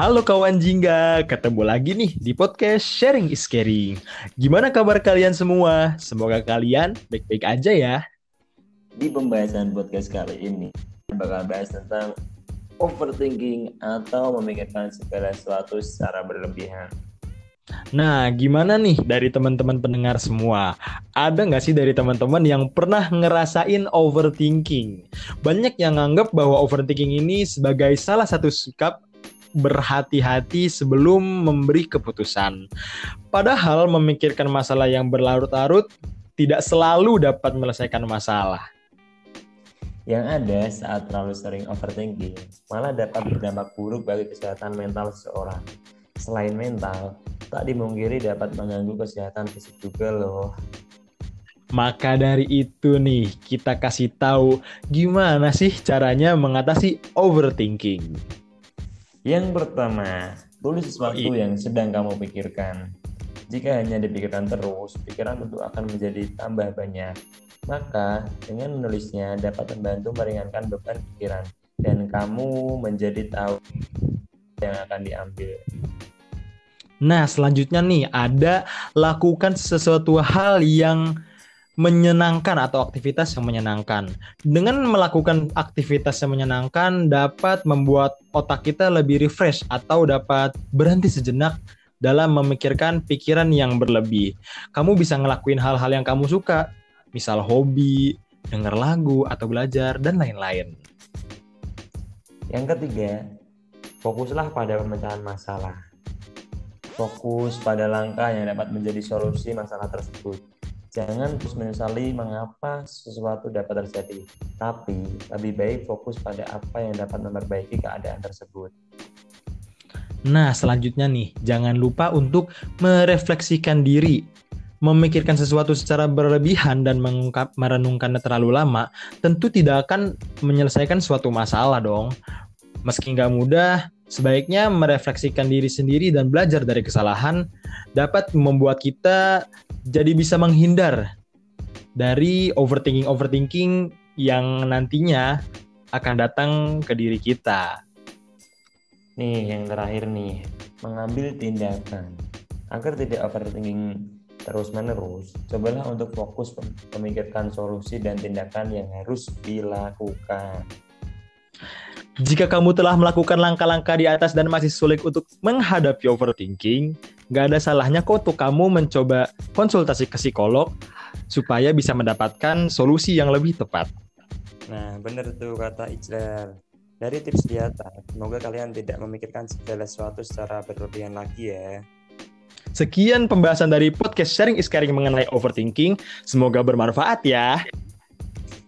Halo kawan Jingga, ketemu lagi nih di podcast Sharing is Caring. Gimana kabar kalian semua? Semoga kalian baik-baik aja ya. Di pembahasan podcast kali ini, bakal bahas tentang overthinking atau memikirkan segala sesuatu secara berlebihan. Nah, gimana nih dari teman-teman pendengar semua? Ada nggak sih dari teman-teman yang pernah ngerasain overthinking? Banyak yang nganggap bahwa overthinking ini sebagai salah satu sikap berhati-hati sebelum memberi keputusan. Padahal memikirkan masalah yang berlarut-larut tidak selalu dapat menyelesaikan masalah. Yang ada saat terlalu sering overthinking malah dapat berdampak buruk bagi kesehatan mental seseorang. Selain mental, tak dimungkiri dapat mengganggu kesehatan fisik juga loh. Maka dari itu nih, kita kasih tahu gimana sih caranya mengatasi overthinking. Yang pertama, tulis sesuatu yang sedang kamu pikirkan. Jika hanya dipikirkan terus, pikiran tentu akan menjadi tambah banyak. Maka, dengan menulisnya dapat membantu meringankan beban pikiran dan kamu menjadi tahu yang akan diambil. Nah, selanjutnya nih ada lakukan sesuatu hal yang menyenangkan atau aktivitas yang menyenangkan. Dengan melakukan aktivitas yang menyenangkan dapat membuat otak kita lebih refresh atau dapat berhenti sejenak dalam memikirkan pikiran yang berlebih. Kamu bisa ngelakuin hal-hal yang kamu suka, misal hobi, denger lagu atau belajar dan lain-lain. Yang ketiga, fokuslah pada pemecahan masalah. Fokus pada langkah yang dapat menjadi solusi masalah tersebut Jangan terus menyesali mengapa sesuatu dapat terjadi, tapi lebih baik fokus pada apa yang dapat memperbaiki keadaan tersebut. Nah, selanjutnya nih, jangan lupa untuk merefleksikan diri. Memikirkan sesuatu secara berlebihan dan mengungkap merenungkannya terlalu lama, tentu tidak akan menyelesaikan suatu masalah dong. Meski nggak mudah, sebaiknya merefleksikan diri sendiri dan belajar dari kesalahan dapat membuat kita jadi bisa menghindar dari overthinking overthinking yang nantinya akan datang ke diri kita. Nih yang terakhir nih, mengambil tindakan agar tidak overthinking terus-menerus. Cobalah untuk fokus memikirkan solusi dan tindakan yang harus dilakukan. Jika kamu telah melakukan langkah-langkah di atas dan masih sulit untuk menghadapi overthinking, nggak ada salahnya kok untuk kamu mencoba konsultasi ke psikolog supaya bisa mendapatkan solusi yang lebih tepat. Nah, benar tuh kata Ijlal. Dari tips di atas, semoga kalian tidak memikirkan segala sesuatu secara berlebihan lagi ya. Sekian pembahasan dari podcast Sharing is Caring mengenai overthinking. Semoga bermanfaat ya.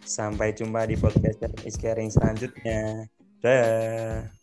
Sampai jumpa di podcast Sharing is Caring selanjutnya. Dah.